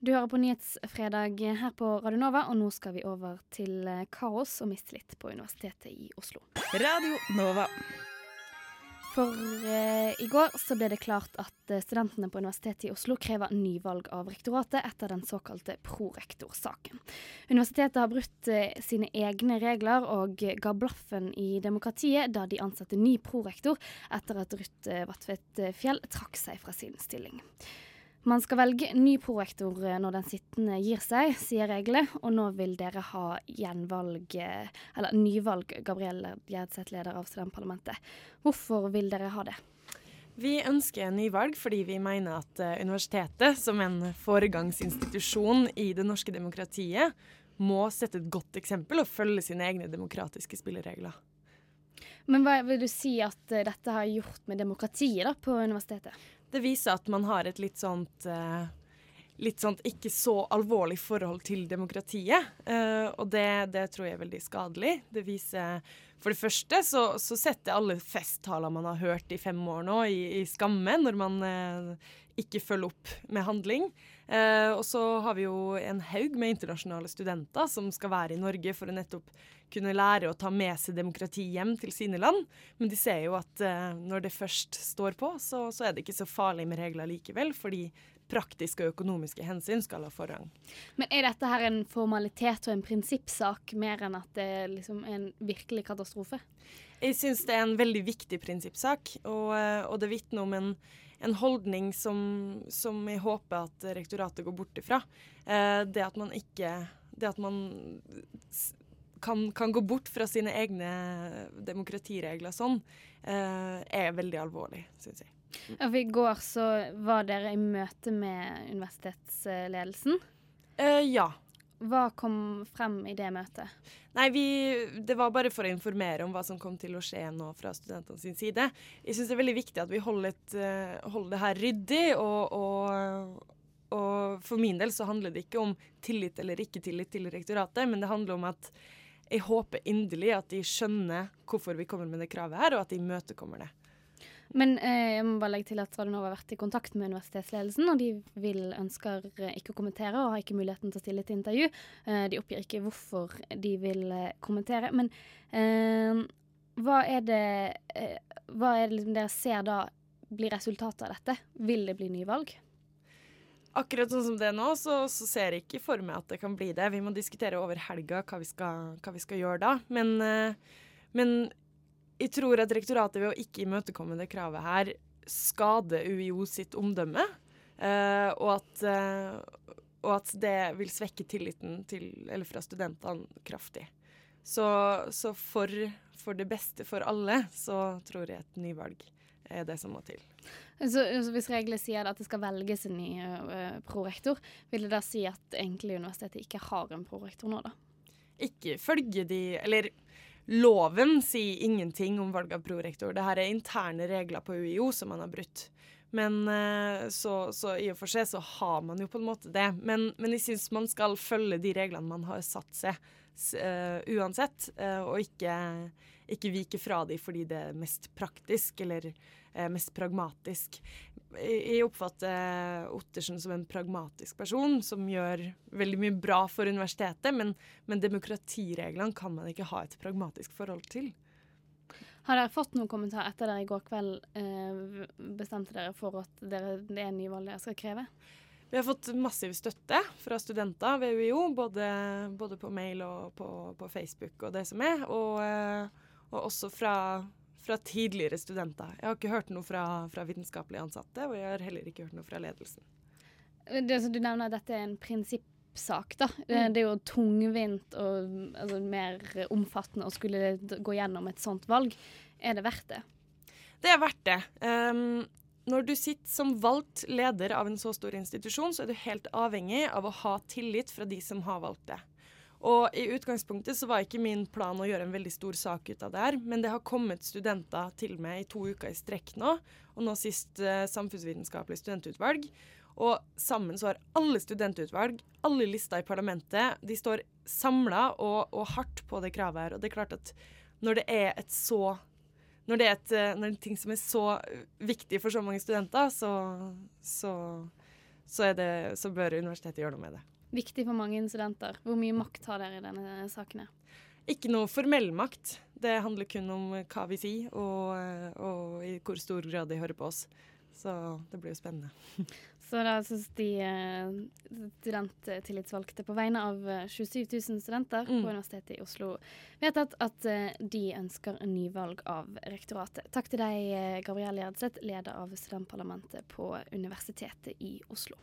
Du hører på Nyhetsfredag her på Radio Nova, og nå skal vi over til eh, kaos og mistillit på Universitetet i Oslo. Radio Nova. For eh, i går så ble det klart at eh, studentene på Universitetet i Oslo krever nyvalg av rektoratet etter den såkalte prorektorsaken. Universitetet har brutt eh, sine egne regler og ga blaffen i demokratiet da de ansatte ny prorektor etter at Ruth eh, Vatvedt Fjell trakk seg fra sin stilling. Man skal velge ny prorektor eh, når den sittende gir seg, sier reglene, og nå vil dere ha gjenvalg, eh, eller nyvalg, Gabrielle Gjerdseth, leder av studentparlamentet. Hvorfor vil dere ha det? Vi ønsker nyvalg fordi vi mener at uh, universitetet, som en foregangsinstitusjon i det norske demokratiet, må sette et godt eksempel og følge sine egne demokratiske spilleregler. Men hva vil du si at dette har gjort med demokratiet da, på universitetet? Det viser at man har et litt sånt uh, litt sånt ikke så alvorlig forhold til demokratiet. Uh, og det, det, tror jeg er veldig skadelig. Det viser For det første så, så setter alle festtaler man har hørt i fem år nå, i, i skamme, når man uh, ikke følge opp med handling. Eh, og så har vi jo en haug med internasjonale studenter som skal være i Norge for å nettopp kunne lære å ta med seg demokrati hjem til sine land. Men de ser jo at eh, når det først står på, så, så, er det ikke så farlig med regler likevel. Fordi praktiske og økonomiske hensyn skal ha forrang. Men er dette her en formalitet og en prinsippsak mer enn at det liksom er en virkelig katastrofe? Jeg syns det er en veldig viktig prinsippsak, og, eh, og det vitner om en, en holdning som, som, jeg håper at rektoratet går bort ifra. Eh, det at man ikke Det at man kan, kan, gå bort fra sine egne demokratiregler sånn, eh, er veldig alvorlig, syns jeg. Mm. I går så var dere i møte med universitetsledelsen. Eh, ja. Hva kom frem i det møtet? Nei, vi, Det var bare for å informere om hva som kom til å skje nå fra studentene sin side. Jeg syns det er veldig viktig at vi holder, et, uh, holder det her ryddig. Og, og, og, for min del så handler det ikke om tillit eller ikke tillit til rektoratet, men det handler om at jeg håper inderlig at de skjønner hvorfor vi kommer med det kravet her, og at de imøtekommer det. Men eh, jeg må bare legge til at Radionova har vært i kontakt med universitetsledelsen, og de vil, ønsker eh, ikke å kommentere og har ikke muligheten til å stille til intervju. Eh, de oppgir ikke hvorfor de vil eh, kommentere. Men eh, hva er det, eh, hva er det liksom dere ser da blir resultatet av dette? Vil det bli nyvalg? Akkurat sånn som det er nå, så, så, ser jeg ikke for meg at det kan bli det. Vi må diskutere over helga hva vi skal, hva vi skal gjøre da. Men, men, jeg tror at rektoratet ved å ikke imøtekomme det kravet her skader UiO sitt omdømme. Uh, og, at, uh, og, at, det vil svekke tilliten til, fra studentene kraftig. Så, så for, for, det beste for alle så tror jeg et nyvalg er det som må til. Så, så Hvis reglene sier at det skal velges en ny uh, prorektor, vil det da si at egentlig universitetet ikke har en prorektor nå, da? Ikke følge de Eller loven sier ingenting om valg av prorektor. Dette er interne regler på UiO som man har brutt. Men uh, så, så, i og for seg så har man jo på en måte det. Men, men jeg syns man skal følge de reglene man har satt seg, uh, uansett. og ikke, ikke vike fra de fordi det er mest praktisk, eller uh, mest pragmatisk. Jeg oppfatter Ottersen som en pragmatisk person som gjør veldig mye bra for universitetet, men, men demokratireglene kan man ikke ha et pragmatisk forhold til. Har dere fått noen kommentar etter dere i går kveld eh, bestemte dere for at dere, det er nyvalg dere skal kreve? Vi har fått massiv støtte fra studenter ved UiO, både, både på mail og på, på, Facebook og det som er. Og, eh, og også fra fra tidligere studenter. Jeg har ikke hørt noe fra, fra vitenskapelig ansatte, og jeg har heller ikke hørt noe fra ledelsen. Det, du nevner at dette er en prinsippsak. da. Mm. Det er jo tungvint og altså, mer omfattende å skulle gå gjennom et sånt valg. Er det verdt det? Det er verdt det. Um, når du sitter som valgt leder av en så stor institusjon, så er du helt avhengig av å ha tillit fra de som har valgt det. Og i utgangspunktet så var ikke min plan å gjøre en veldig stor sak ut av det her, men det har kommet studenter til meg i to uker i strekk nå, og nå sist eh, samfunnsvitenskapelig studentutvalg. Og sammen så har alle studentutvalg, alle lister i parlamentet, de står samla og, og, hardt på det kravet her. Og det er klart at når det er et så når det er, et, eh, når det er ting som er så viktig for så mange studenter, så, så så, det, så bør universitetet gjøre noe med det. Viktig for mange studenter. Hvor mye makt har dere i denne saken? Ikke noe formell makt. Det handler kun om hva vi sier, og, og i hvor stor grad de hører på oss. Så det blir jo spennende. Så da syns de eh, studenttillitsvalgte på vegne av 27 eh, 000 studenter mm. på Universitetet i Oslo vedtatt at eh, de ønsker en nyvalg av rektoratet. Takk til deg, Gabrielle Gjerdseth, leder av studentparlamentet på Universitetet i Oslo.